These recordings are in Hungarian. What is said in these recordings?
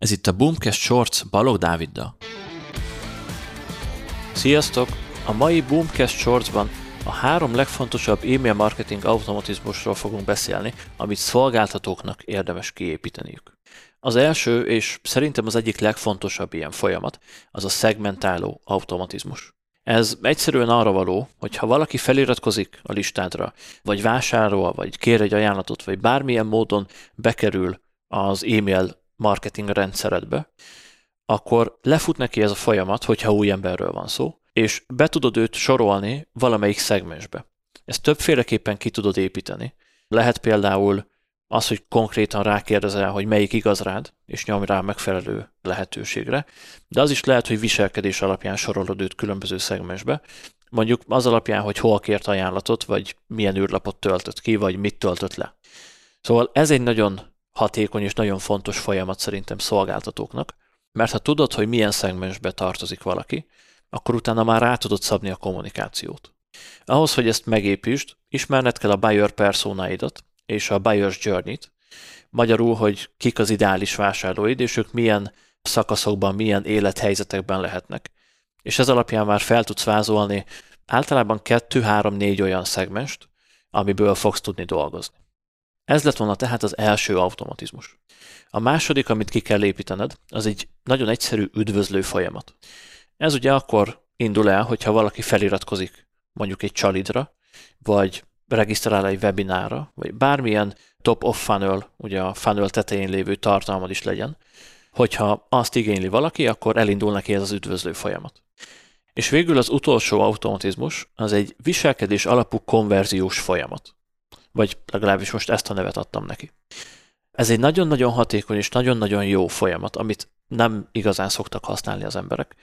Ez itt a Boomcast Shorts Balog Dáviddal. Sziasztok! A mai Boomcast Shortsban a három legfontosabb e-mail marketing automatizmusról fogunk beszélni, amit szolgáltatóknak érdemes kiépíteniük. Az első, és szerintem az egyik legfontosabb ilyen folyamat, az a szegmentáló automatizmus. Ez egyszerűen arra való, hogy ha valaki feliratkozik a listádra, vagy vásárol, vagy kér egy ajánlatot, vagy bármilyen módon bekerül az e-mail marketing rendszeredbe, akkor lefut neki ez a folyamat, hogyha új emberről van szó, és be tudod őt sorolni valamelyik szegmensbe. Ezt többféleképpen ki tudod építeni. Lehet például az, hogy konkrétan rákérdezel, hogy melyik igaz rád, és nyomj rá megfelelő lehetőségre, de az is lehet, hogy viselkedés alapján sorolod őt különböző szegmensbe, mondjuk az alapján, hogy hol kért ajánlatot, vagy milyen űrlapot töltött ki, vagy mit töltött le. Szóval ez egy nagyon hatékony és nagyon fontos folyamat szerintem szolgáltatóknak, mert ha tudod, hogy milyen szegmensbe tartozik valaki, akkor utána már rá tudod szabni a kommunikációt. Ahhoz, hogy ezt megépítsd, ismerned kell a buyer personáidat és a buyer's journey-t, magyarul, hogy kik az ideális vásárlóid, és ők milyen szakaszokban, milyen élethelyzetekben lehetnek. És ez alapján már fel tudsz vázolni általában 2-3-4 olyan szegmest, amiből fogsz tudni dolgozni. Ez lett volna tehát az első automatizmus. A második, amit ki kell építened, az egy nagyon egyszerű üdvözlő folyamat. Ez ugye akkor indul el, hogyha valaki feliratkozik mondjuk egy csalidra, vagy regisztrál egy webinára, vagy bármilyen top of funnel, ugye a funnel tetején lévő tartalmad is legyen, hogyha azt igényli valaki, akkor elindul neki ez az üdvözlő folyamat. És végül az utolsó automatizmus az egy viselkedés alapú konverziós folyamat vagy legalábbis most ezt a nevet adtam neki. Ez egy nagyon-nagyon hatékony és nagyon-nagyon jó folyamat, amit nem igazán szoktak használni az emberek,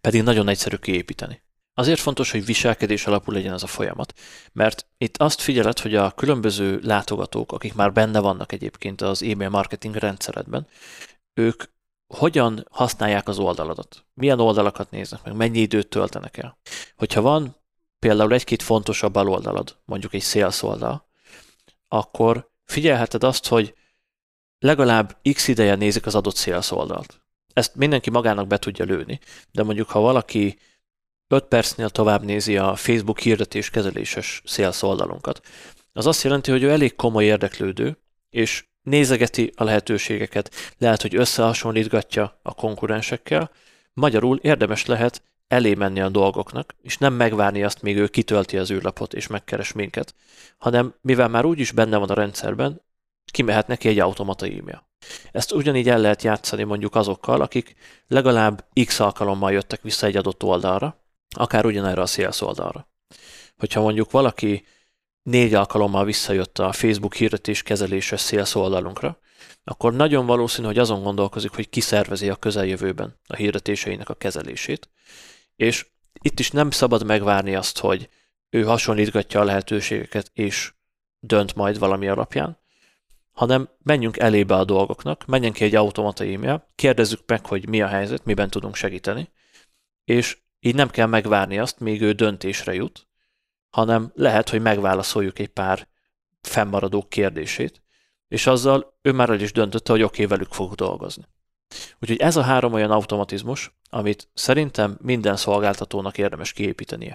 pedig nagyon egyszerű kiépíteni. Azért fontos, hogy viselkedés alapú legyen ez a folyamat, mert itt azt figyeled, hogy a különböző látogatók, akik már benne vannak egyébként az e-mail marketing rendszeredben, ők hogyan használják az oldaladat, milyen oldalakat néznek meg, mennyi időt töltenek el. Hogyha van például egy-két fontosabb aloldalad, mondjuk egy sales oldal, akkor figyelheted azt, hogy legalább x ideje nézik az adott sales. Ezt mindenki magának be tudja lőni, de mondjuk ha valaki 5 percnél tovább nézi a Facebook hirdetés kezeléses sales az azt jelenti, hogy ő elég komoly érdeklődő, és nézegeti a lehetőségeket, lehet, hogy összehasonlítgatja a konkurensekkel, magyarul érdemes lehet elé menni a dolgoknak, és nem megvárni azt, míg ő kitölti az űrlapot és megkeres minket, hanem mivel már úgyis benne van a rendszerben, kimehet neki egy automata e-mail. Ezt ugyanígy el lehet játszani mondjuk azokkal, akik legalább x alkalommal jöttek vissza egy adott oldalra, akár ugyanerre a sales oldalra. Hogyha mondjuk valaki négy alkalommal visszajött a Facebook hirdetés kezeléses sales oldalunkra, akkor nagyon valószínű, hogy azon gondolkozik, hogy kiszervezi a közeljövőben a hirdetéseinek a kezelését, és itt is nem szabad megvárni azt, hogy ő hasonlítgatja a lehetőségeket, és dönt majd valami alapján, hanem menjünk elébe a dolgoknak, menjen ki egy automata e-mail, kérdezzük meg, hogy mi a helyzet, miben tudunk segíteni, és így nem kell megvárni azt, míg ő döntésre jut, hanem lehet, hogy megválaszoljuk egy pár fennmaradó kérdését, és azzal ő már el is döntötte, hogy oké, okay, velük fog dolgozni. Úgyhogy ez a három olyan automatizmus, amit szerintem minden szolgáltatónak érdemes kiépítenie.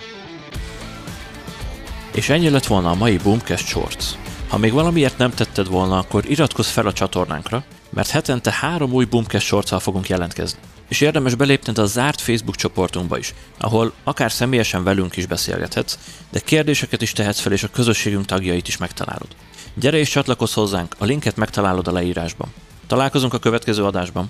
És ennyi lett volna a mai Boomcast Shorts. Ha még valamiért nem tetted volna, akkor iratkozz fel a csatornánkra, mert hetente három új Boomcast shorts fogunk jelentkezni. És érdemes belépned a zárt Facebook csoportunkba is, ahol akár személyesen velünk is beszélgethetsz, de kérdéseket is tehetsz fel, és a közösségünk tagjait is megtalálod. Gyere és csatlakozz hozzánk, a linket megtalálod a leírásban. Találkozunk a következő adásban.